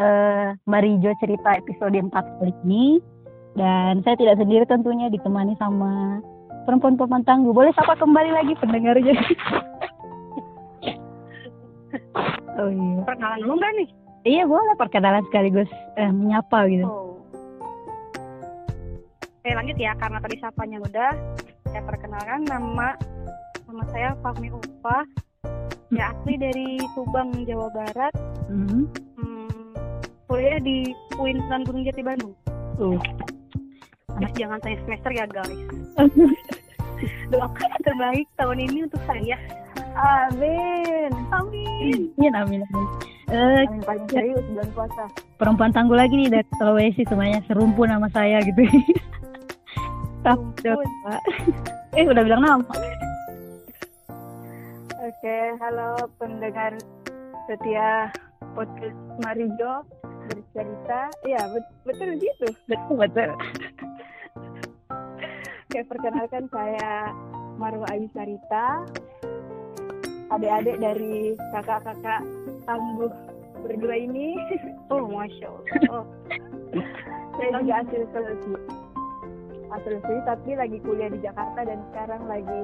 uh, Marijo cerita episode 4 kali ini. Dan saya tidak sendiri tentunya ditemani sama perempuan-perempuan tangguh. Boleh sapa kembali lagi pendengarnya. oh iya. Perkenalan dulu nggak nih? Iya boleh perkenalan sekaligus eh, menyapa gitu. Oh. Oke lanjut ya karena tadi sapanya udah saya perkenalkan nama nama saya Fahmi Upa ya asli dari Subang Jawa Barat mm-hmm. hmm, kuliah di UIN Sunan Gunung Jati Bandung. Uh. Terus jangan tanya semester ya guys. Doakan terbaik tahun ini untuk saya. Amin. Amin. Amin amin, amin. Uh, paling serius bulan puasa. perempuan tangguh lagi nih dari Sulawesi semuanya serumpun nama saya gitu. Pak. Eh, udah bilang nama. Oke, halo pendengar setia podcast Marijo bercerita. Iya, bet betul gitu. Betul, betul. Oke, perkenalkan saya Marwa Ayu Sarita. Adik-adik dari kakak-kakak tangguh berdua ini. Oh, Masya Allah. Oh. saya juga asli Sulawesi asal sini tapi lagi kuliah di Jakarta dan sekarang lagi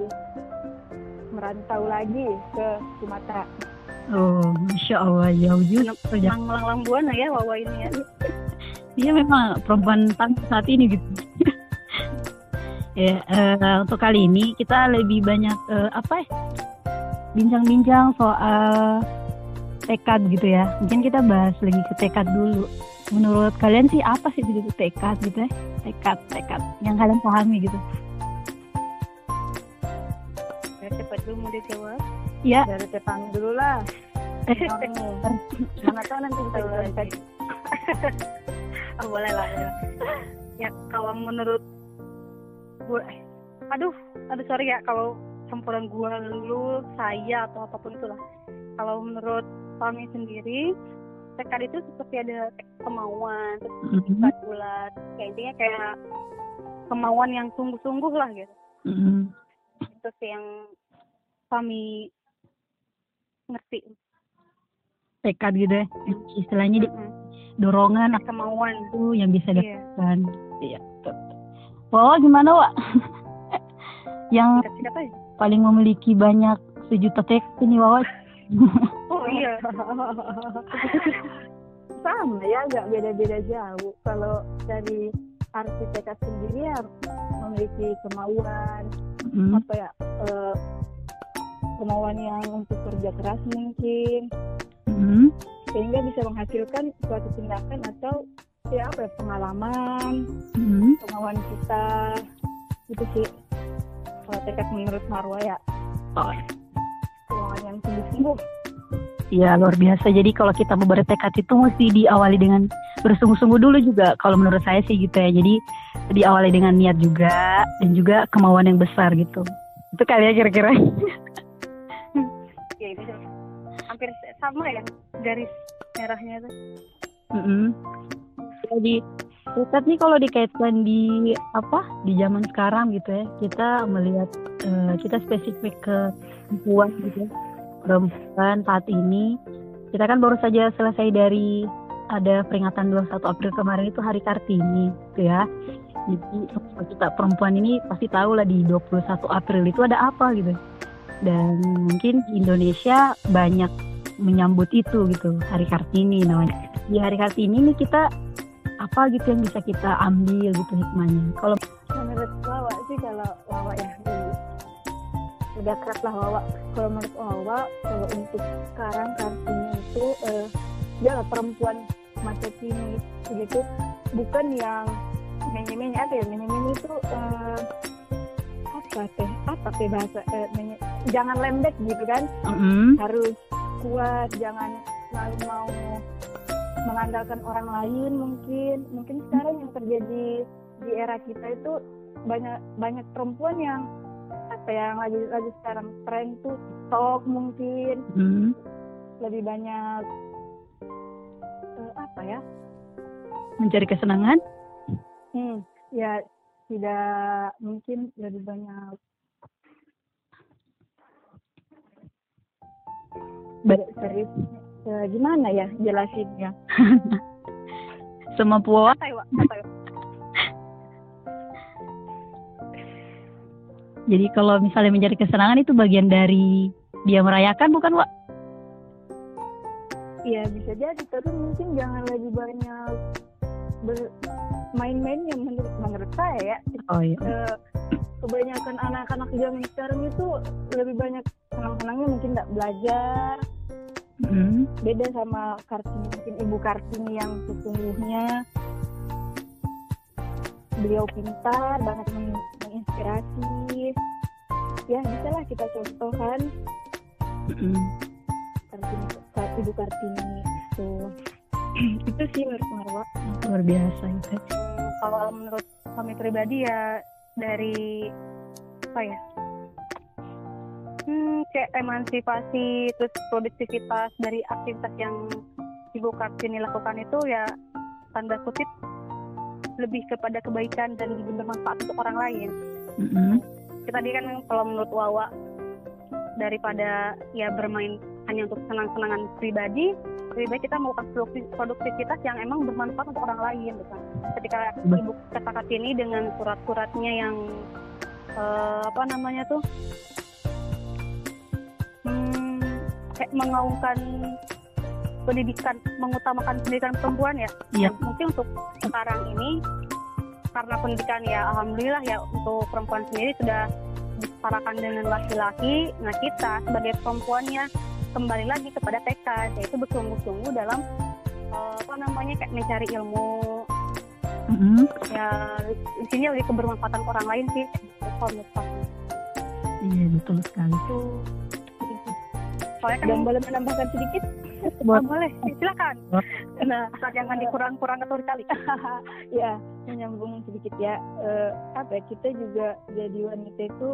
merantau lagi ke Sumatera. Oh, masya Allah jauh juga. Lang-lang buana ya Wawa ini ya. Dia memang perempuan saat ini gitu. ya, uh, untuk kali ini kita lebih banyak uh, apa ya? Bincang-bincang soal tekad gitu ya. Mungkin kita bahas lagi ke tekad dulu menurut kalian sih apa sih itu tekad gitu ya tekad tekad yang kalian pahami gitu ya, cepat dulu mau dijawab ya. Dari tepang dulu lah mana tahu nanti kita udah oh, boleh lah ya. ya kalau menurut gue eh, aduh aduh sorry ya kalau campuran gue lu saya atau apa pun itulah. Kalau menurut kami sendiri tekad itu seperti ada kemauan terus mm-hmm. bulat. Kayak intinya kayak kemauan yang sungguh-sungguh lah gitu. Mm-hmm. itu sih yang kami ngerti. Tekad gitu ya istilahnya mm-hmm. dorongan kemauan. itu yang bisa iya. dilakukan iya Wah gimana Wak? Yang paling memiliki banyak sejuta tekad ini Wawa oh iya. Sama ya nggak beda-beda jauh. Kalau dari arsitek sendiri ya memiliki kemauan mm. apa ya uh, kemauan yang untuk kerja keras mungkin mm. sehingga bisa menghasilkan suatu tindakan atau ya apa ya pengalaman mm. kemauan kita itu sih kalau tekad menurut Marwa ya oh yang sungguh-sungguh Ya luar biasa. Jadi kalau kita mau bertekad itu mesti diawali dengan bersungguh-sungguh dulu juga. Kalau menurut saya sih gitu ya. Jadi diawali dengan niat juga dan juga kemauan yang besar gitu. Itu kali ya kira-kira. sama ya garis merahnya tuh. Mm -hmm. Jadi tekad nih kalau dikaitkan di apa di zaman sekarang gitu ya kita melihat uh, kita spesifik ke perempuan gitu ya perempuan saat ini kita kan baru saja selesai dari ada peringatan 21 April kemarin itu Hari Kartini gitu ya. Jadi kita perempuan ini pasti tahu lah di 21 April itu ada apa gitu. Dan mungkin Indonesia banyak menyambut itu gitu Hari Kartini namanya. Di Hari Kartini ini kita apa gitu yang bisa kita ambil gitu hikmahnya. Kalau menurut Wawa sih kalau Wawa ya udah keras lah Wawa kalau menurut Wawa kalau untuk sekarang kartunya itu eh, dia perempuan masa kini begitu bukan yang menye-menye apa ya menye-menye itu eh, apa teh apa teh bahasa eh, menye, jangan lembek gitu kan mm-hmm. harus kuat jangan selalu mau mengandalkan orang lain mungkin. Mungkin sekarang yang terjadi di era kita itu banyak banyak perempuan yang apa yang lagi lagi sekarang tren tuh TikTok mungkin. Hmm. lebih banyak uh, apa ya? Mencari kesenangan? Hmm, ya tidak mungkin lebih banyak serius ya gimana ya jelasinnya semampu Wak. Santai, Wak. jadi kalau misalnya menjadi kesenangan itu bagian dari dia merayakan bukan Wak Iya bisa jadi tapi mungkin jangan lagi banyak bermain-main yang menurut menurut saya ya. Oh iya. Eh, kebanyakan anak-anak zaman sekarang itu lebih banyak senang-senangnya mungkin nggak belajar. Mm. beda sama kartini mungkin ibu kartini yang sesungguhnya beliau pintar banget meng- menginspirasi. Ya bisa lah kita contohkan. Mm. kartini Kar- ibu kartini itu itu sih menurut Marwa luar biasa itu Hmm, kalau menurut kami pribadi ya dari apa ya hmm, kayak emansipasi terus produktivitas dari aktivitas yang ibu kartini lakukan itu ya tanda kutip lebih kepada kebaikan dan bermanfaat untuk orang lain. Mm-mm. kita tadi kan kalau menurut Wawa daripada ya bermain hanya untuk senang-senangan pribadi lebih baik kita melakukan produkti- produktivitas yang emang bermanfaat untuk orang lain gitu kan. ketika ibu kata ini dengan surat-suratnya yang eh, apa namanya tuh hmm, kayak mengaungkan pendidikan mengutamakan pendidikan perempuan ya Iya. mungkin untuk sekarang ini karena pendidikan ya alhamdulillah ya untuk perempuan sendiri sudah disetarakan dengan laki-laki nah kita sebagai perempuannya kembali lagi kepada tekad yaitu bersungguh-sungguh dalam eh, apa namanya kayak mencari ilmu. Mm-mm. ya di sini lebih kebermanfaatan orang lain sih kalau iya betul sekali. Itu soalnya kan Dan boleh menambahkan sedikit? Oh, boleh. silakan. Nah jangan dikurang-kurang atau dikali ya, menyambung sedikit ya. Eh, apa ya, kita juga jadi wanita itu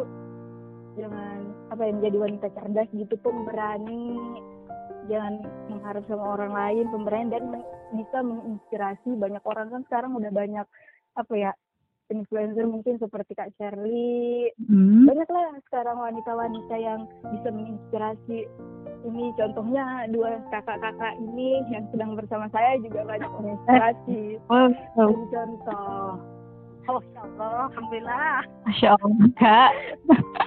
jangan apa ya menjadi wanita cerdas gitu pemberani jangan mengharap sama orang lain pemberani dan men- bisa menginspirasi banyak orang. Kan sekarang udah banyak apa ya influencer mungkin seperti Kak Shirley. Mm. banyak lah sekarang wanita-wanita yang bisa menginspirasi. Ini contohnya dua kakak-kakak ini yang sedang bersama saya juga banyak menginspirasi. Oh, oh, Jadi contoh. Oh ya Allah alhamdulillah. Masya Allah kak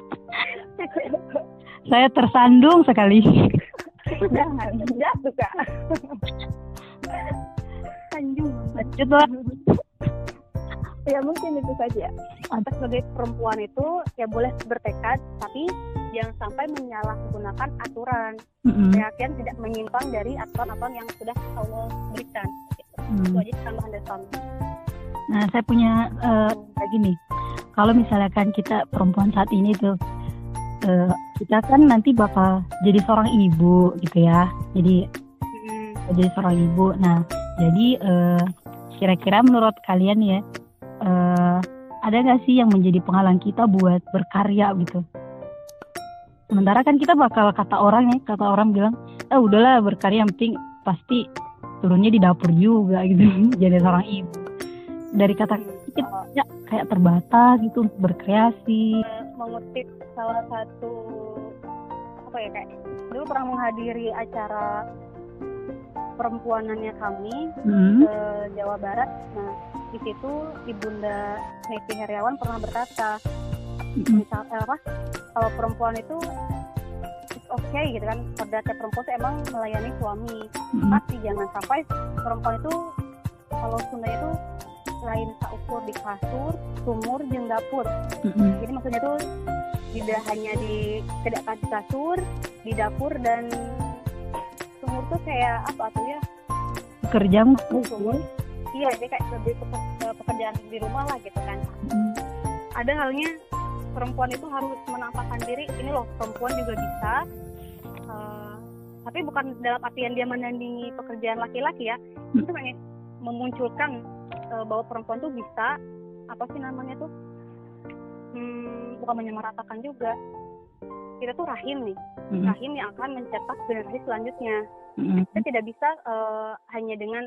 saya tersandung sekali. Jangan jatuh kak Tanjung lanjut lah ya mungkin itu saja. Kita sebagai perempuan itu ya boleh bertekad tapi jangan sampai menyalahgunakan aturan. Keyakinan tidak menyimpang dari aturan-aturan yang sudah Allah berikan. Gitu. Mm. itu aja tambahan dari kami. Nah, saya punya eh, lagi nih. Kalau misalkan kita perempuan saat ini tuh, eh, kita kan nanti bakal jadi seorang ibu gitu ya. Jadi Hmm. jadi seorang ibu. Nah, jadi eh, kira-kira menurut kalian ya, eh, ada nggak sih yang menjadi penghalang kita buat berkarya gitu? Sementara kan kita bakal kata orang ya, kata orang bilang, ah udahlah berkarya yang penting pasti turunnya di dapur juga gitu, jadi seorang ibu. Dari kata kita ya, kayak terbatas gitu untuk berkreasi. mengutip salah satu apa ya kayak dulu pernah menghadiri acara perempuanannya kami Hmm. ke Jawa Barat. Nah, di situ Ibunda Neti Heriawan pernah berkata, Mm-mm. misal eh, apa? Kalau perempuan itu it's okay gitu kan, kodratnya perempuan itu emang melayani suami. Mm-mm. Tapi jangan sampai perempuan itu kalau Sunda itu lain tak ukur di kasur, sumur, jeung dapur. Mm-mm. Jadi maksudnya tuh tidak hanya di tidak di kasur, di dapur dan sumur tuh kayak apa tuh ya? Kerja Sumur. Iya, dia kayak lebih ke, ke pekerjaan di rumah lah gitu kan. Mm. Ada halnya perempuan itu harus menampakkan diri, ini loh perempuan juga bisa. Eh, tapi bukan dalam artian dia menandingi pekerjaan laki-laki ya. Itu hanya memunculkan eh, bahwa perempuan tuh bisa apa sih namanya tuh? Hmm, bukan menyamaratakan juga. Kita tuh rahim nih, Mm-mm. rahim yang akan mencetak generasi selanjutnya Mm-mm. kita tidak bisa eh, hanya dengan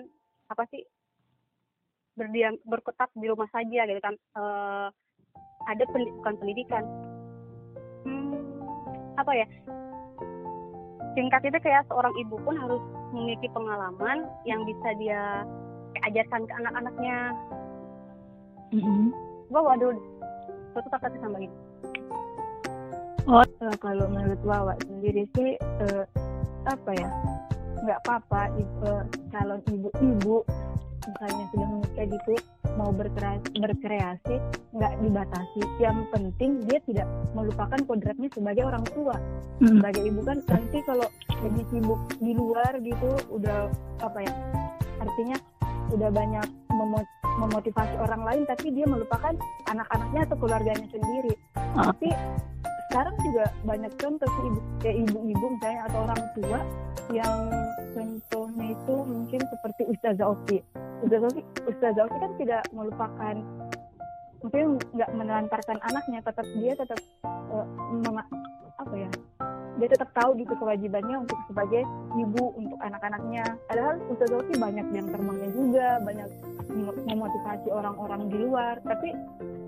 apa sih berdiam berkutat di rumah saja gitu kan Eh, ada pendi- bukan pendidikan hmm, apa ya singkat itu kayak seorang ibu pun harus memiliki pengalaman yang bisa dia ajarkan ke anak-anaknya. Gua waduh suatu kata tambahin Eh, kalau menurut Wawa sendiri sih eh, apa ya nggak apa-apa i- eh, calon ibu-ibu misalnya sudah menikah gitu mau berkreasi, berkreasi nggak dibatasi. Yang penting dia tidak melupakan kodratnya sebagai orang tua. Sebagai ibu kan nanti kalau lagi sibuk di luar gitu udah apa ya artinya udah banyak memo- memotivasi orang lain tapi dia melupakan anak-anaknya atau keluarganya sendiri Ah. tapi sekarang juga banyak contoh sih ibu kayak ibu-ibu misalnya atau orang tua yang contohnya itu mungkin seperti Ustazah Oki Ustazah Oki, Ustazah Oki kan tidak melupakan mungkin nggak menelantarkan anaknya tetap dia tetap menga- apa ya dia tetap tahu gitu kewajibannya untuk sebagai ibu untuk anak-anaknya. Padahal Ustazah Oki banyak yang temannya juga banyak mem- memotivasi orang-orang di luar. Tapi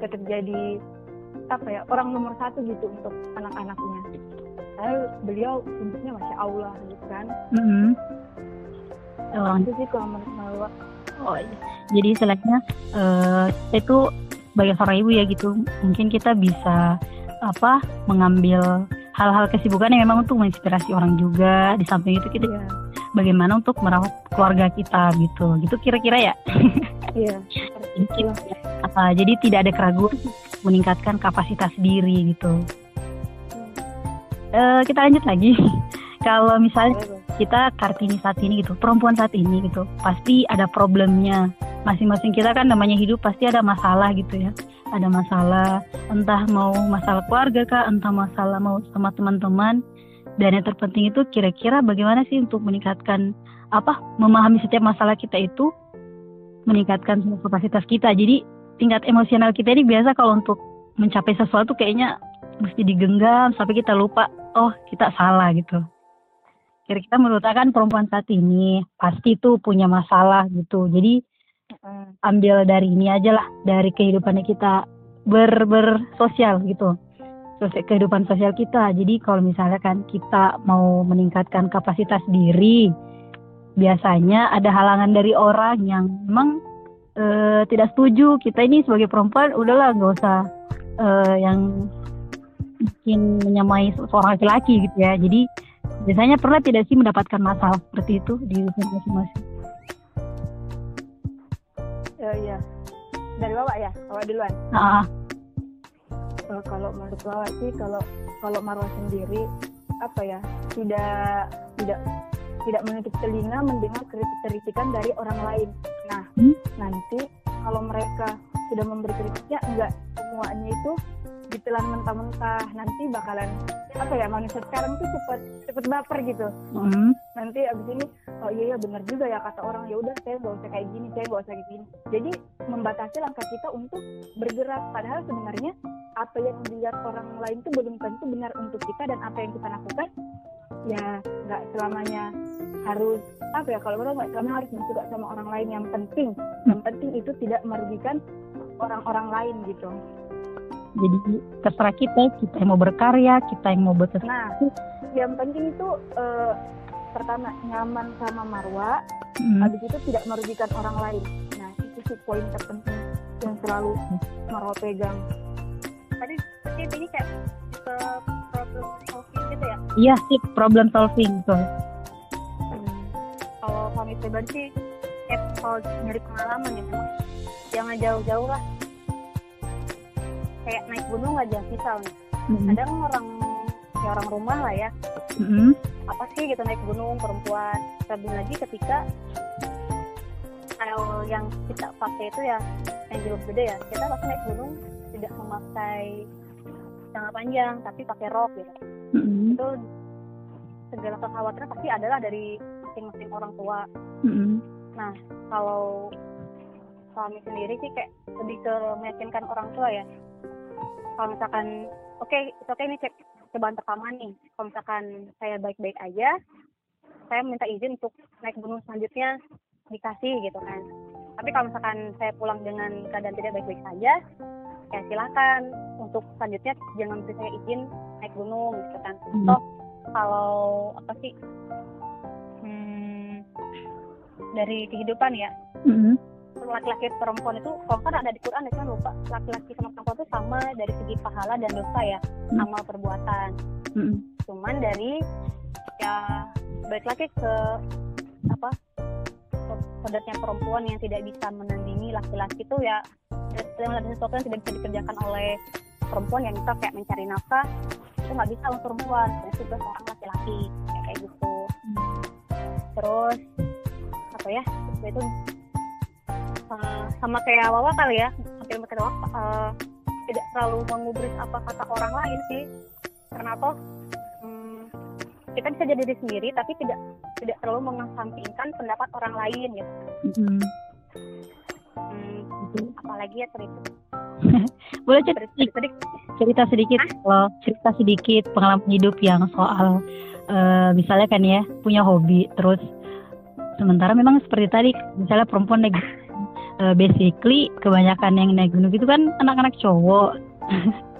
tetap jadi apa ya orang nomor satu gitu untuk anak-anaknya. Padahal beliau bentuknya masya Allah gitu kan. Mm-mm. Orang itu sih kalau menurut Malwa Oh iya. Jadi istilahnya eh itu sebagai seorang ibu ya gitu, mungkin kita bisa apa mengambil hal-hal kesibukan yang memang untuk menginspirasi orang juga. Di samping itu kita iya bagaimana untuk merawat keluarga kita gitu. Gitu kira-kira ya. iya kita- apa, jadi tidak ada keraguan meningkatkan kapasitas diri gitu. Eh kita lanjut lagi. Kalau misalnya kita Kartini saat ini gitu, perempuan saat ini gitu, pasti ada problemnya. Masing-masing kita kan namanya hidup pasti ada masalah gitu ya. Ada masalah, entah mau masalah keluarga kah, entah masalah mau sama teman-teman. Dan yang terpenting itu kira-kira bagaimana sih untuk meningkatkan apa memahami setiap masalah kita itu meningkatkan kapasitas kita. Jadi tingkat emosional kita ini biasa kalau untuk mencapai sesuatu kayaknya mesti digenggam sampai kita lupa oh kita salah gitu kira-kira menurut kan perempuan saat ini pasti tuh punya masalah gitu jadi. Ambil dari ini aja lah dari kehidupannya kita ber bersosial gitu. Sosial kehidupan sosial kita. Jadi kalau misalnya kan kita mau meningkatkan kapasitas diri biasanya ada halangan dari orang yang memang eh, tidak setuju. Kita ini sebagai perempuan udahlah nggak usah eh, yang mungkin menyamai seorang laki-laki gitu ya. Jadi biasanya pernah tidak sih mendapatkan masalah seperti itu di masing-masing Eh, iya. Dari Wawa ya? Wawa duluan? Ah Eh, kalau menurut Wawa sih kalau kalau Marwa sendiri apa ya tidak tidak tidak menutup telinga mendengar kritik-kritikan dari orang lain. Nah Hmm. nanti kalau mereka sudah memberi kritiknya enggak semuanya itu ditelan mentah-mentah. Nanti bakalan apa ya manusia sekarang tuh cepet cepet baper gitu. Mm, nanti abis ini oh iya iya benar juga ya kata orang ya udah saya nggak usah kayak gini saya nggak usah kayak gini. Jadi membatasi langkah kita untuk bergerak. Padahal sebenarnya apa yang dilihat orang lain tuh belum tentu benar untuk kita dan apa yang kita lakukan ya nggak selamanya harus apa ya kalau orang nggak selamanya harus suka sama orang lain. Yang penting yang penting itu tidak merugikan orang-orang lain gitu. Jadi terserah kita kita yang mau berkarya kita yang mau berkes nah yang penting itu eh, pertama nyaman sama Marwa. Mm, habis itu tidak merugikan orang lain. Nah itu sih poin terpenting yang selalu Marwa pegang. Tadi tadi ini kayak ke problem solving gitu ya? Iya sih problem solving tuh Hmm. kalau kami pribadi sih kayak kalau dari pengalaman ya memang jangan jauh-jauh lah. Kayak naik gunung aja misalnya Mm, kadang orang ya orang rumah lah ya. Mm, apa sih gitu naik gunung perempuan. Terlebih lagi ketika style yang kita pakai itu ya yang jauh beda ya kita pasti naik gunung tidak memakai celana panjang tapi pakai rok gitu. Mm, itu segala kekhawatiran pasti adalah dari masing-masing orang tua. Mm, Nah, kalau suami sendiri sih kayak lebih ke meyakinkan orang tua ya. Kalau misalkan, oke, itu oke ini cek cobaan pertama nih. Kalau misalkan saya baik-baik aja, saya minta izin untuk naik gunung selanjutnya dikasih gitu kan. Tapi kalau misalkan saya pulang dengan keadaan tidak baik-baik saja, ya silakan untuk selanjutnya jangan beri saya izin naik gunung gitu kan. Hmm. Toh kalau apa sih? Hmm, dari kehidupan ya Mm-mm. Laki-laki perempuan itu kalau kan ada di Quran ya kan lupa. Laki-laki sama perempuan itu sama dari segi pahala dan dosa ya Hmm. amal perbuatan. Mm-mm. cuman dari ya balik lagi ke apa kodratnya perempuan yang tidak bisa menandingi laki-laki itu ya ada sesuatu yang tidak bisa dikerjakan oleh perempuan yang bisa kayak mencari nafkah itu nggak bisa untuk perempuan. Itu juga seorang laki-laki kayak kayak gitu terus apa ya itu eh, sama kayak Wawa kali ya hampir kayak Wawa. Eh, tidak terlalu mengubris apa kata orang lain sih. Karena apa? Hmm, kita bisa jadi diri sendiri tapi tidak tidak terlalu mengesampingkan pendapat orang lain gitu. Mm-mm. hmm, apalagi ya cerita. Boleh cerita, cerita sedikit. cerita sedikit? Kalau cerita sedikit pengalaman hidup yang soal eh, misalnya kan ya punya hobi terus sementara memang seperti tadi misalnya perempuan naik eh, basically kebanyakan yang naik gunung itu kan anak-anak cowok.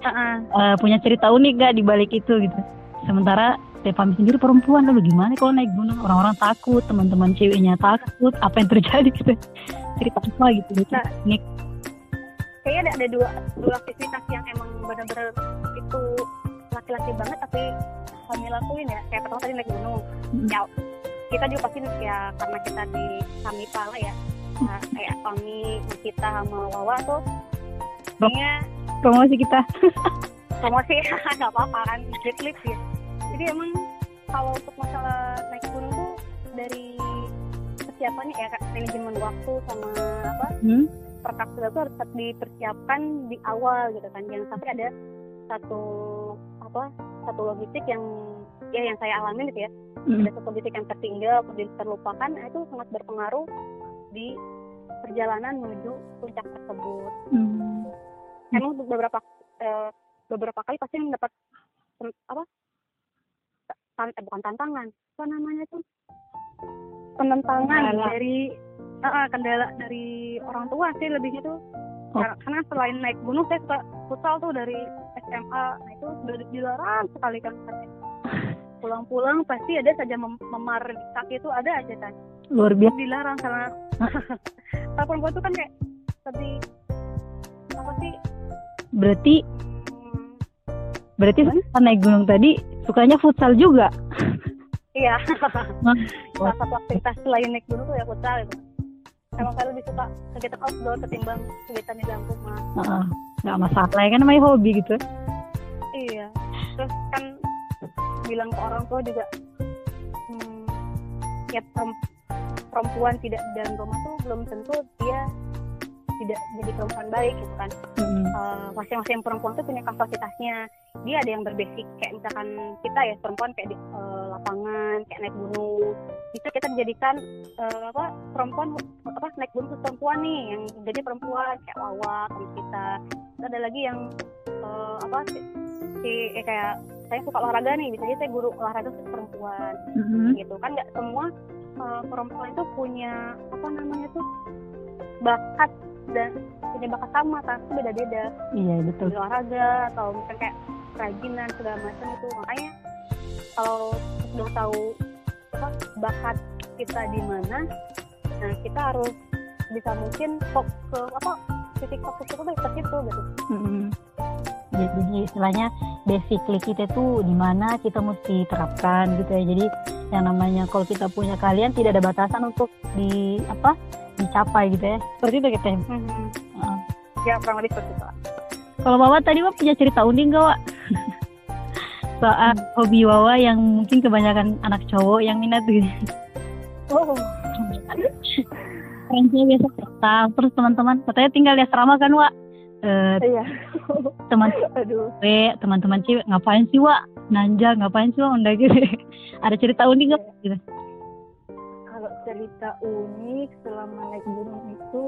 Heeh. Eh, punya cerita unik gak di balik itu gitu? Sementara Stefani sendiri perempuan. Lalu gimana kalau naik gunung? Orang-orang takut teman-teman ceweknya takut. Apa yang terjadi gitu? Cerita apa gitu? Gitu Nah, unik kayaknya ada, ada dua dua aktivitas yang emang benar-benar itu laki-laki banget tapi kami lakuin ya. Kayak pertama tadi naik gunung. Mm. ya kita juga pasti ya karena kita di kami pala ya nah, kayak kami kita sama Wawa tuh kayaknya promosi kita. Promosi nggak apa-apa kan jet ya jadi emang kalau untuk masalah naik gunung tuh dari persiapannya ya kayak manajemen waktu sama apa hmm? perkapsulan itu harus dipersiapkan di awal gitu kan. Jangan sampai ada satu apa satu logistik yang ya yang saya alami gitu ya. Mm. ada satu logistik yang tertinggal terlupakan nah, itu sangat berpengaruh di perjalanan menuju puncak tersebut Hmm. emang beberapa eh, beberapa kali pasti mendapat apa tan eh, bukan tantangan apa namanya tuh penentangan Kendala. dari eh, kendala dari orang tua sih lebihnya tuh Oh. Karena- karena selain naik gunung saya suka futsal tuh dari SMA nah itu sudah dilarang sekali kan pulang-pulang pasti ada saja mem- memar kaki itu ada aja kan luar biasa dilarang karena kalau perempuan tuh kan kayak lebih apa sih berarti hmm, berarti setelah naik gunung tadi sukanya futsal juga Iya. Salah satu aktivitas selain naik gunung tuh ya futsal itu. Emang saya lebih suka kegiatan outdoor ketimbang kegiatan di dalam rumah. Heeh. nggak masalah ya kan namanya hobi gitu Iya. Terus kan bilang ke orang tua juga, hmm, ya perempuan tidak dalam rumah tuh belum tentu dia tidak jadi perempuan baik gitu kan. Eh, masing-masing perempuan tuh punya kapasitasnya. Dia ada yang berbasic kayak misalkan kita ya perempuan kayak di eh, lapangan, kayak naik gunung. Bisa kita dijadikan eh, apa perempuan apa naik gunung terus perempuan nih yang jadi perempuan kayak Wawa teman kita. Terus ada lagi yang eh, apa si, si eh, kayak saya suka olahraga nih, bisa jadi saya guru olahraga untuk perempuan Mm-mm. gitu kan nggak semua uh, perempuan itu punya apa namanya tuh bakat dan punya bakat sama tapi beda-beda. Iya betul. Di olahraga atau misalnya kayak kerajinan segala macam itu. Makanya kalau sudah tahu apa bakat kita di mana nah kita harus bisa mungkin fokus ke apa titik fokus itu ke situ gitu. Mm-mm. Ya, jadi istilahnya basically kita tuh di mana kita mesti terapkan gitu ya. Jadi yang namanya kalau kita punya kalian tidak ada batasan untuk di apa dicapai gitu ya. Seperti itu kita Heeh. ya kurang lebih seperti itu kalau Wawa tadi Wawa punya cerita unik gak Wak? soal hobi Wawa yang mungkin kebanyakan anak cowok yang minat gitu. Oh. Orang biasa terus teman-teman katanya tinggal di asrama kan Wak Eh, iya. teman aduh. cewek teman-teman cewek ngapain sih Wak? Nanja ngapain sih Wak? Undang gitu. Ada cerita unik gak gitu. Kalau cerita unik selama naik gunung itu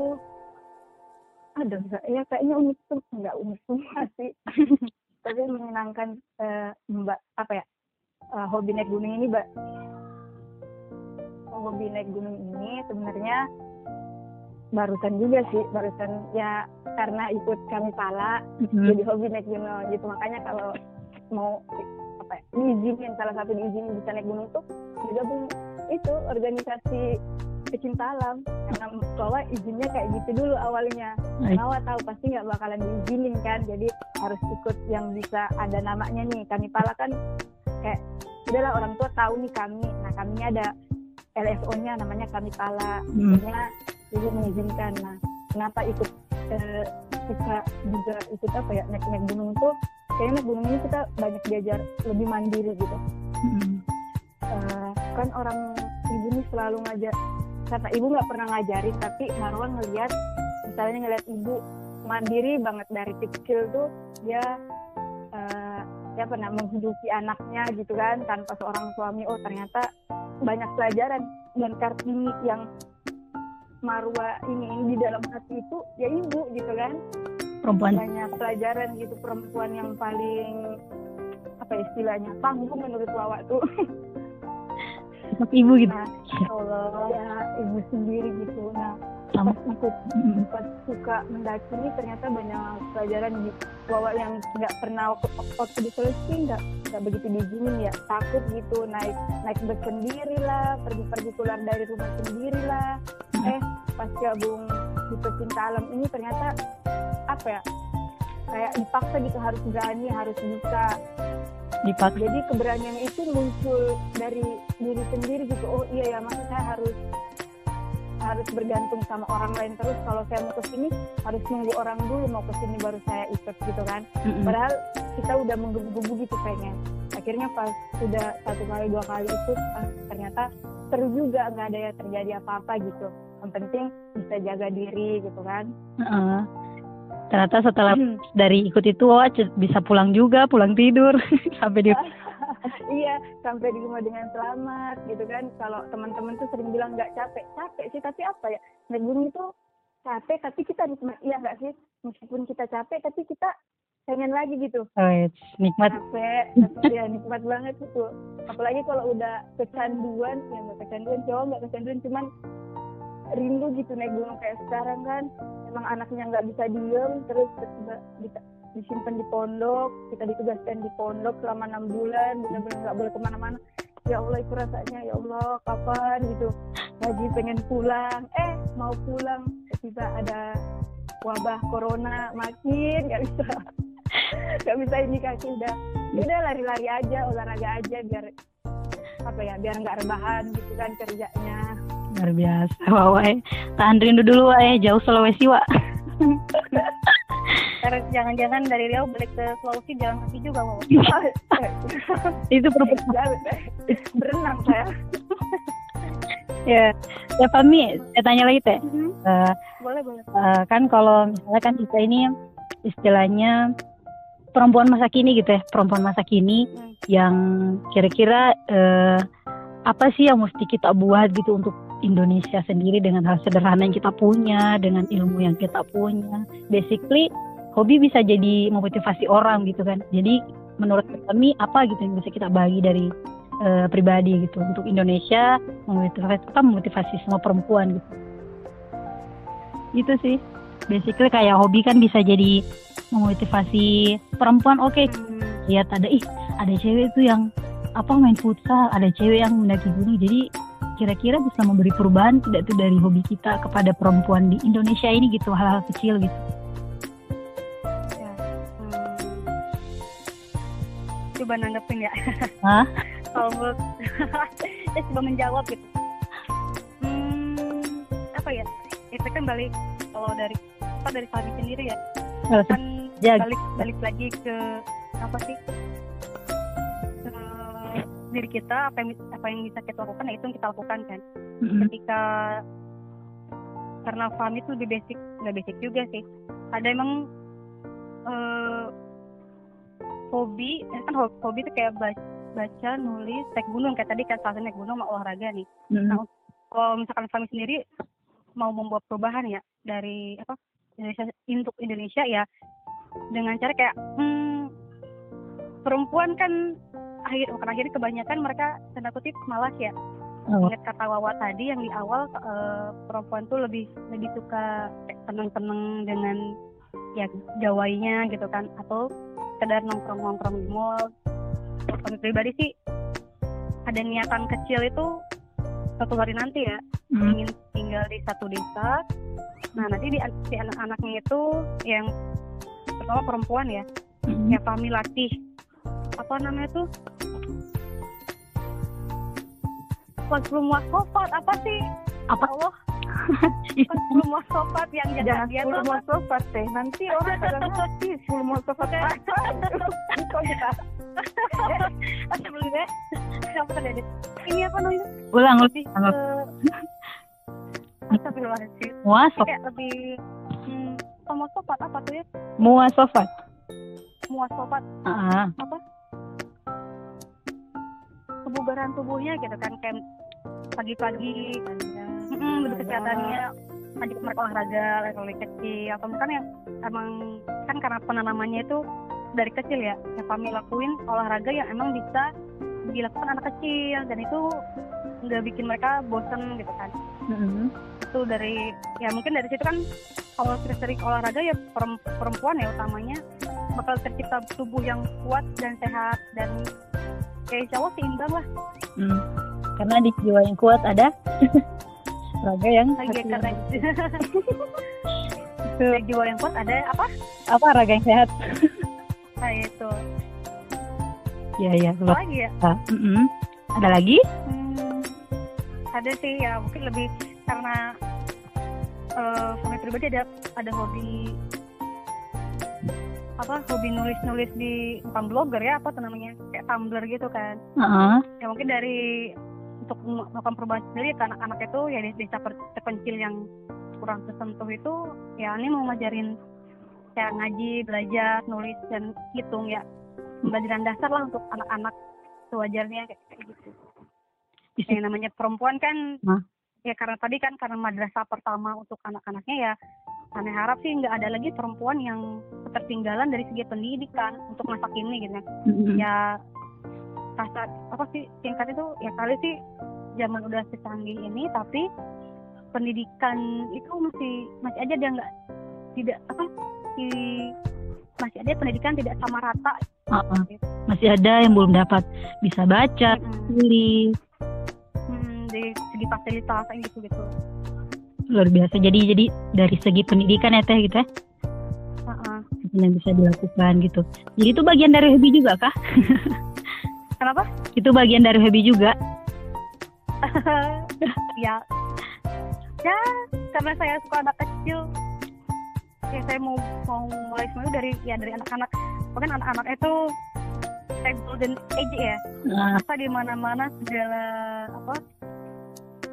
ada enggak ya kayaknya unik tuh enggak unik semua sih. Tapi menyenangkan eh, mbak apa ya eh, hobi naik gunung ini mbak. Hobi naik gunung ini sebenarnya barusan juga sih barusan ya karena ikut kami pala Mm-mm. jadi hobi naik gunung gitu makanya kalau mau apa ya, diizinin salah satu diizinin bisa naik gunung tuh digabung itu organisasi pecinta alam karena bahwa izinnya kayak gitu dulu awalnya. Nawa tahu pasti nggak bakalan diizinin kan jadi harus ikut yang bisa ada namanya nih kami pala kan kayak udahlah orang tua tahu nih kami nah kami ada LSO-nya namanya kami pala Hmm. Jadi mengizinkan. Nah kenapa ikut eh, suka juga ikut apa ya naik naik gunung tuh kayaknya naik gunung ini kita banyak belajar lebih mandiri gitu. Mm. Eh, kan orang ibu nih selalu ngajar kata ibu nggak pernah ngajarin tapi Marwan ngeliat misalnya ngeliat ibu mandiri banget dari kecil tuh dia eh, dia pernah menghidupi anaknya gitu kan tanpa seorang suami. Oh ternyata banyak pelajaran dan kartini yang Marwa ini, di dalam hati itu ya ibu gitu kan. Perempuan. Banyak pelajaran gitu perempuan yang paling apa istilahnya panggung menurut Wawa tuh. Sosok ibu gitu. Nah Allah ya ibu sendiri gitu. Nah pas ikut Mm. pas suka mendaki ini ternyata banyak pelajaran di Wawa yang nggak pernah waktu, waktu di Sulawesi nggak nggak begitu diizinin ya. Takut gitu naik naik bus sendiri lah pergi-pergi keluar dari rumah sendiri lah. Eh pas gabung di pecinta alam ini ternyata apa ya kayak dipaksa gitu harus berani harus bisa. Dipakai jadi keberanian itu muncul dari diri sendiri gitu. Oh iya ya masa saya harus harus bergantung sama orang lain terus. Kalau saya mau ke sini harus nunggu orang dulu mau ke sini baru saya ikut gitu kan. Mm-mm. padahal kita udah menggebu-gebu gitu pengen akhirnya pas sudah satu kali dua kali ikut ah, ternyata seru juga nggak ada yang terjadi apa-apa gitu. Yang penting bisa jaga diri gitu kan. Heeh. ternyata setelah dari ikut itu wah bisa pulang juga pulang tidur. Sampai di iya sampai di rumah dengan selamat gitu kan. Kalau teman-teman tuh sering bilang nggak capek. Capek sih tapi apa ya? Naik gunung itu capek tapi kita nikmat. Iya nggak sih? Meskipun kita capek tapi kita pengen lagi gitu. Wes, nikmat. Capek tapi ya nikmat banget itu apalagi kalau udah kecanduan ya nggak kecanduan cowok nggak kecanduan cuman rindu gitu naik gunung kayak sekarang kan. Emang anaknya nggak bisa diem terus di- disimpan di pondok kita ditugaskan di pondok selama enam bulan benar-benar nggak boleh ke mana-mana. Ya Allah itu rasanya ya Allah kapan gitu. Lagi pengen pulang. Eh mau pulang tiba ada wabah corona makin nggak bisa. Nggak bisa ini kaki udah. Ya udah lari-lari aja olahraga aja biar apa ya biar nggak rebahan gitu kan kerjanya. Luar biasa eh. tahan rindu dulu wah eh jauh Sulawesi wah Terus jangan-jangan dari Riau balik ke Sulawesi jalan kaki juga mau. itu perempuan berenang saya ya ya Fami saya tanya lagi teh Eh, boleh boleh. eh, kan kalau misalnya kan kita ini istilahnya perempuan masa kini gitu ya perempuan masa kini Hmm. yang kira-kira eh, apa sih yang mesti kita buat gitu untuk Indonesia sendiri dengan hal sederhana yang kita punya dengan ilmu yang kita punya. Basically hobi bisa jadi memotivasi orang gitu kan. Jadi menurut kami apa gitu yang bisa kita bagi dari eh, pribadi gitu. Untuk Indonesia memotivasi apa memotivasi semua perempuan gitu. Itu sih. Basically kayak hobi kan bisa jadi memotivasi perempuan. Oke Hmm. lihat ada ih ada cewek itu yang apa main futsal ada cewek yang mendaki gunung. Jadi kira-kira bisa memberi perubahan tidak tuh dari hobi kita kepada perempuan di Indonesia ini gitu hal-hal kecil gitu Ya. Hmm. Coba nanggepin ya. Hah? Kalau menurut ya coba menjawab gitu. Hmm, apa ya? Itu kan balik kalau dari apa dari kami sendiri ya. Kan Ya. balik balik lagi ke apa sih? Diri kita apa yang apa yang bisa kita lakukan ya itu yang kita lakukan kan. Mm-mm. ketika karena farm itu lebih basic nggak basic juga sih ada emang eh, hobi eh, kan ho- hobi itu kayak baca, baca nulis naik gunung kayak tadi kan salah naik gunung mau olahraga nih Mm-mm. Nah, kalau misalkan kami sendiri mau membuat perubahan ya dari apa Indonesia untuk Indonesia ya dengan cara kayak hmm, perempuan kan akhir bukan akhir kebanyakan mereka tanda kutip malas ya Oh. ingat kata Wawa tadi yang di awal eh, perempuan tuh lebih lebih suka seneng-seneng dengan ya gawainya gitu kan atau sekedar nongkrong-nongkrong di mall kalau pribadi sih ada niatan kecil itu suatu hari nanti ya Mm. ingin tinggal di satu desa nah nanti di, si anak-anaknya itu yang pertama perempuan ya Mm-mm. ya kami latih apa namanya tuh pas belum wasofat apa sih? Apa? Allah. Pas belum wasofat yang jaga jangan dia tuh. mau sofat teh nanti orang pada ngerti sepuluh mau sofat apa tadi ini apa namanya? Ulang lebih Astagfirullahaladzim. Muasaf kayak lebih hmm, sama sopat apa tuh ya? Muasafat muasopat ah. Apa kebugaran tubuhnya gitu kan kayak pagi-pagi mm, lebih kesehatannya ngajak mereka olahraga olahraga kecil atau mungkin yang emang kan karena penanamannya itu dari kecil ya yang kami lakuin olahraga yang emang bisa dilakukan anak kecil dan itu nggak bikin mereka bosen gitu kan Mm-mm. itu dari ya mungkin dari situ kan kalau kita sering olahraga ya perem- perempuan ya utamanya bakal tercipta tubuh yang kuat dan sehat dan kayak Allah seimbang lah. Hmm. karena di jiwa yang kuat ada raga yang lagi hati karena yang- dari jiwa yang kuat ada apa? Apa? Raga yang sehat. Nah itu ya ya apa lagi ya? biasa. Mm-mm. ada lagi? Hmm, ada sih ya mungkin lebih karena kami pribadi ada ada hobi apa hobi nulis-nulis di bukan blogger ya apa tuh namanya kayak Tumblr gitu kan Heeh. ya mungkin dari untuk melakukan perubahan sendiri ke anak-anak itu ya di desa terpencil yang kurang tersentuh itu ya ini mau ngajarin cara ngaji belajar nulis dan hitung ya pembelajaran dasar lah untuk anak-anak sewajarnya kayak, kayak gitu yang namanya perempuan kan Hah? ya karena tadi kan karena madrasah pertama untuk anak-anaknya ya kami harap sih nggak ada lagi perempuan yang ketertinggalan dari segi pendidikan untuk masa kini gitu ya Mm-mm. ya rasa apa sih singkat itu ya kali sih zaman udah secanggih ini tapi pendidikan itu masih masih aja dia nggak tidak apa di masih ada pendidikan tidak sama rata Heeh. masih ada yang belum dapat bisa baca Mm-mm. tulis Hmm, dari segi fasilitas gitu gitu luar biasa. Jadi jadi dari segi pendidikan ya teh gitu ya? Heeh. yang bisa dilakukan gitu. Jadi itu bagian dari hobi juga kah? Kenapa? Itu bagian dari hobi juga? Ya. Ya karena saya suka anak kecil. Ya saya mau mau mulai semua itu dari ya dari anak-anak. Bahkan anak-anak itu kayak golden age ya. Nah, masa di mana-mana segala apa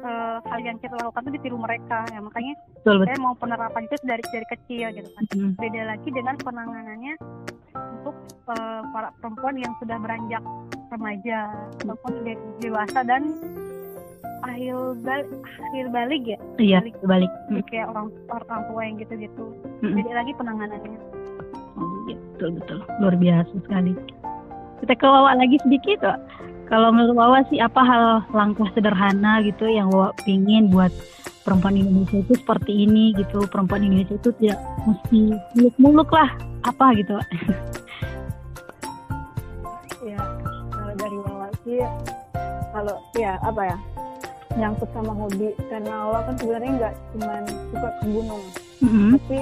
eh, hal yang kita lakukan itu ditiru mereka ya. Makanya betul betul. saya mau penerapan itu dari dari kecil gitu kan. Hmm. beda lagi dengan penanganannya untuk eh, para perempuan yang sudah beranjak remaja ataupun de- dewasa dan akhir bal akhir balik ya? Iya balik. balik. Jadi kayak orang orang tua yang gitu-gitu. Mm-mm. beda lagi penanganannya. Oh, iya, betul betul. Luar biasa sekali. Kita ke lagi sedikit Wak. Kalau menurut Wawa sih apa hal langkah sederhana gitu yang Wawa pingin buat perempuan Indonesia itu seperti ini gitu? Perempuan Indonesia itu tidak mesti muluk-muluk lah apa gitu? Ya kalau dari Wawa sih kalau ya apa ya nyangkut sama hobi. Karena Wawa kan sebenarnya nggak cuma suka ke gunung. Mm-mm, tapi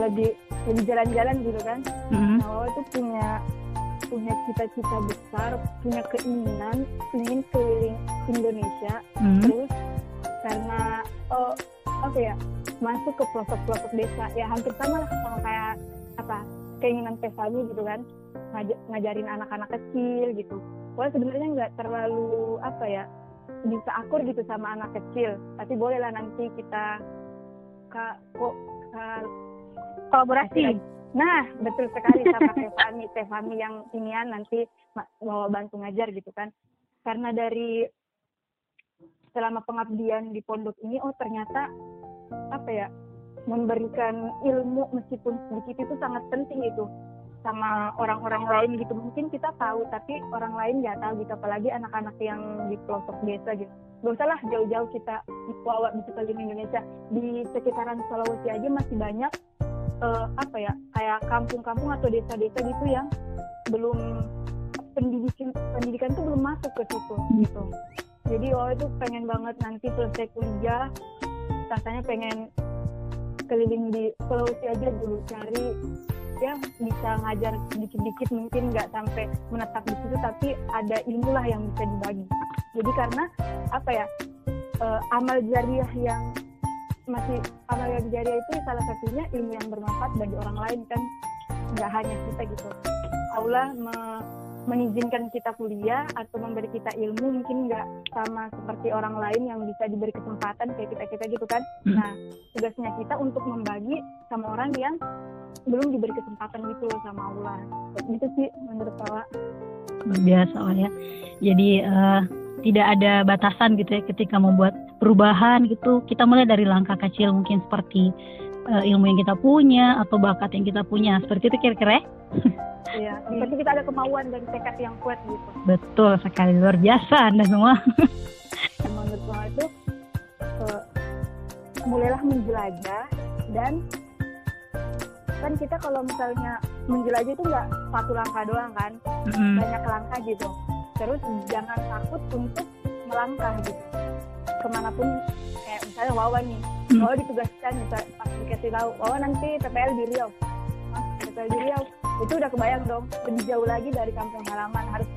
lebih lebih jalan-jalan gitu kan. Mm-mm, nah Wawa itu punya punya cita-cita besar punya keinginan ingin keliling Indonesia. Mm, terus karena oh apa ya masuk ke pelosok-pelosok desa. Ya hampir sama lah sama kayak apa keinginan Tefani gitu kan. Ngaj- ngajarin anak-anak kecil gitu. Wah sebenarnya nggak terlalu apa ya bisa akur gitu sama anak kecil. Tapi bolehlah nanti kita ka, kok ka- kolaborasi Nah, betul sekali sama Tefami, Tefami yang inian nanti ma- bawa bantu ngajar gitu kan. Karena dari selama pengabdian di pondok ini, oh ternyata apa ya, memberikan ilmu meskipun sedikit itu sangat penting itu sama orang-orang lain gitu. Mungkin kita tahu, tapi orang lain nggak tahu gitu. Apalagi anak-anak yang di pelosok desa gitu. Gak usah lah jauh-jauh kita bawa bisa keliling Indonesia. Di sekitaran Sulawesi aja masih banyak eh, apa ya kayak kampung-kampung atau desa-desa gitu yang belum pendidikan pendidikan tuh belum masuk ke situ gitu. Jadi oh itu pengen banget nanti selesai kuliah rasanya pengen keliling di Sulawesi aja dulu cari ya bisa ngajar dikit-dikit mungkin nggak sampai menetap di situ tapi ada ilmu lah yang bisa dibagi. Jadi karena apa ya uh, amal jariah yang masih amal jariah itu salah satunya ilmu yang bermanfaat bagi orang lain kan. Nggak hanya kita gitu. Allah me mengizinkan kita kuliah atau memberi kita ilmu mungkin nggak sama seperti orang lain yang bisa diberi kesempatan kayak kita kita gitu kan. Hmm. nah tugasnya kita untuk membagi sama orang yang belum diberi kesempatan gitu loh sama Allah. Gitu sih menurut saya biasa lah ya. Jadi uh, tidak ada batasan gitu ya ketika membuat perubahan gitu kita mulai dari langkah kecil mungkin seperti uh, ilmu yang kita punya atau bakat yang kita punya seperti itu kira-kira ya? Iya, berarti kita ada kemauan dan tekad yang kuat gitu. Betul sekali, luar biasa Anda semua. Menurut saya itu uh, mulailah menjelajah dan kan kita kalau misalnya menjelajah itu nggak satu langkah doang kan, mm-hmm. banyak langkah gitu. Terus jangan takut untuk melangkah gitu, ke mana pun kayak misalnya Wawa nih, mm. Wawa ditugaskan misal dikasih tahu Wawa nanti TPL di Riau, TPL di Riau? Itu udah kebayang dong lebih jauh lagi dari kampung halaman harus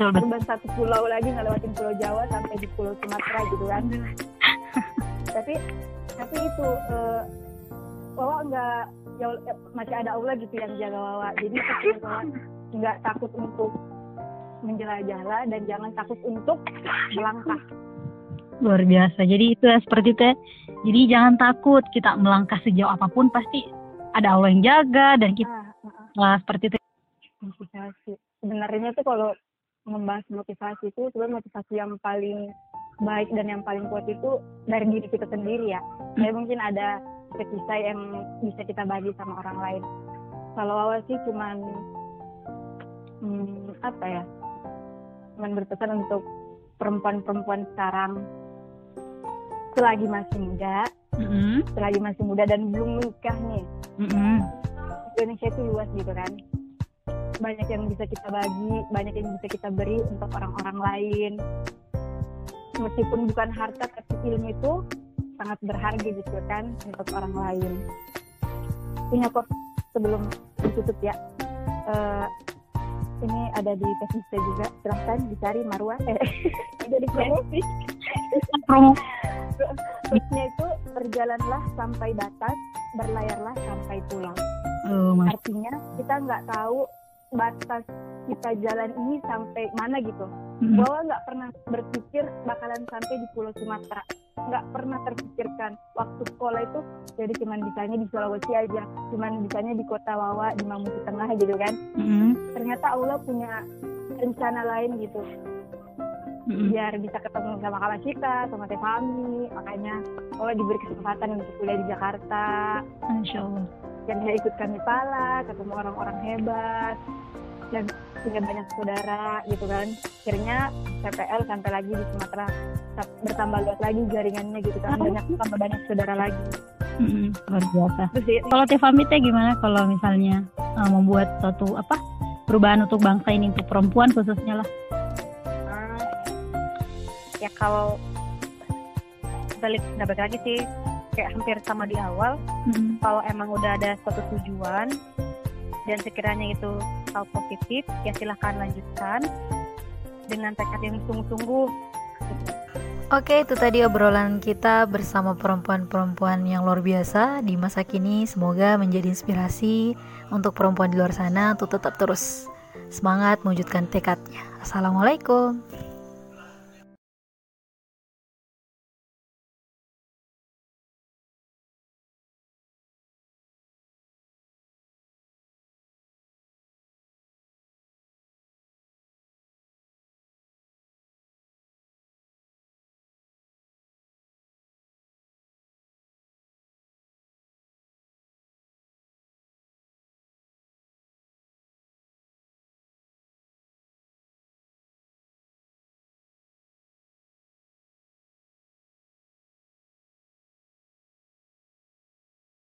terbang satu pulau lagi ngelewatin pulau Jawa sampai di pulau Sumatera gitu kan. Tapi tapi itu uh, Wawa nggak ya, masih ada Allah gitu yang jaga Wawa. Jadi Wawa nggak takut untuk menjelajah dan jangan takut untuk melangkah luar biasa jadi itu ya seperti itu ya jadi jangan takut kita melangkah sejauh apa pun pasti ada Allah yang jaga dan kita ah Wah, seperti itu. Motivasi. Sebenarnya tuh kalau membahas motivasi itu sebenarnya motivasi yang paling baik dan yang paling kuat itu dari diri kita sendiri ya. Hmm. Jadi mungkin ada kisah yang bisa kita bagi sama orang lain. Kalau awal sih cuman hmm, apa ya? Cuman berpesan untuk perempuan-perempuan sekarang. Selagi masih muda, mm-hmm. selagi masih muda dan belum menikah nih, mm-hmm. Indonesia itu luas gitu kan. Banyak yang bisa kita bagi banyak yang bisa kita beri untuk orang-orang lain. Meskipun bukan harta tapi ilmu itu sangat berharga gitu kan untuk orang lain. Punya kok sebelum ditutup ya. Uh, ini ada di Facebook juga. Silahkan dicari Marwa eh jadi promosi promo itu berjalanlah sampai batas berlayarlah sampai pulang. Oh, Artinya kita nggak tahu batas kita jalan ini sampai mana gitu. Mm-hmm. Bahwa nggak pernah berpikir bakalan sampai di Pulau Sumatera. Nggak pernah terpikirkan waktu sekolah itu jadi cuman bisanya di Sulawesi aja, cuman bisanya di Kota Wawa, di Mamuju Tengah gitu kan. Mm-hmm. Ternyata Allah punya rencana lain gitu. Mm-hmm. Biar bisa ketemu sama kakak kita, sama teh kami, makanya Allah diberi kesempatan untuk kuliah di Jakarta. Insya Allah yang dia ikut kami pala ketemu orang-orang hebat dan punya banyak saudara gitu kan. Akhirnya PPL sampai lagi di Sumatera bertambah luas lagi jaringannya gitu kan. Banyak tambah banyak saudara lagi. Mm-hmm, luar biasa. Kalau teh gimana? Kalau misalnya uh, membuat suatu apa perubahan untuk bangsa ini untuk perempuan khususnya lah. Uh, ya kalau balik balik lagi sih kayak hampir sama di awal hmm. kalau emang udah ada suatu tujuan dan sekiranya itu hal positif ya silahkan lanjutkan dengan tekad yang sungguh-sungguh Oke, itu tadi obrolan kita bersama perempuan-perempuan yang luar biasa di masa kini. Semoga menjadi inspirasi untuk perempuan di luar sana untuk tetap terus semangat mewujudkan tekadnya. Assalamualaikum.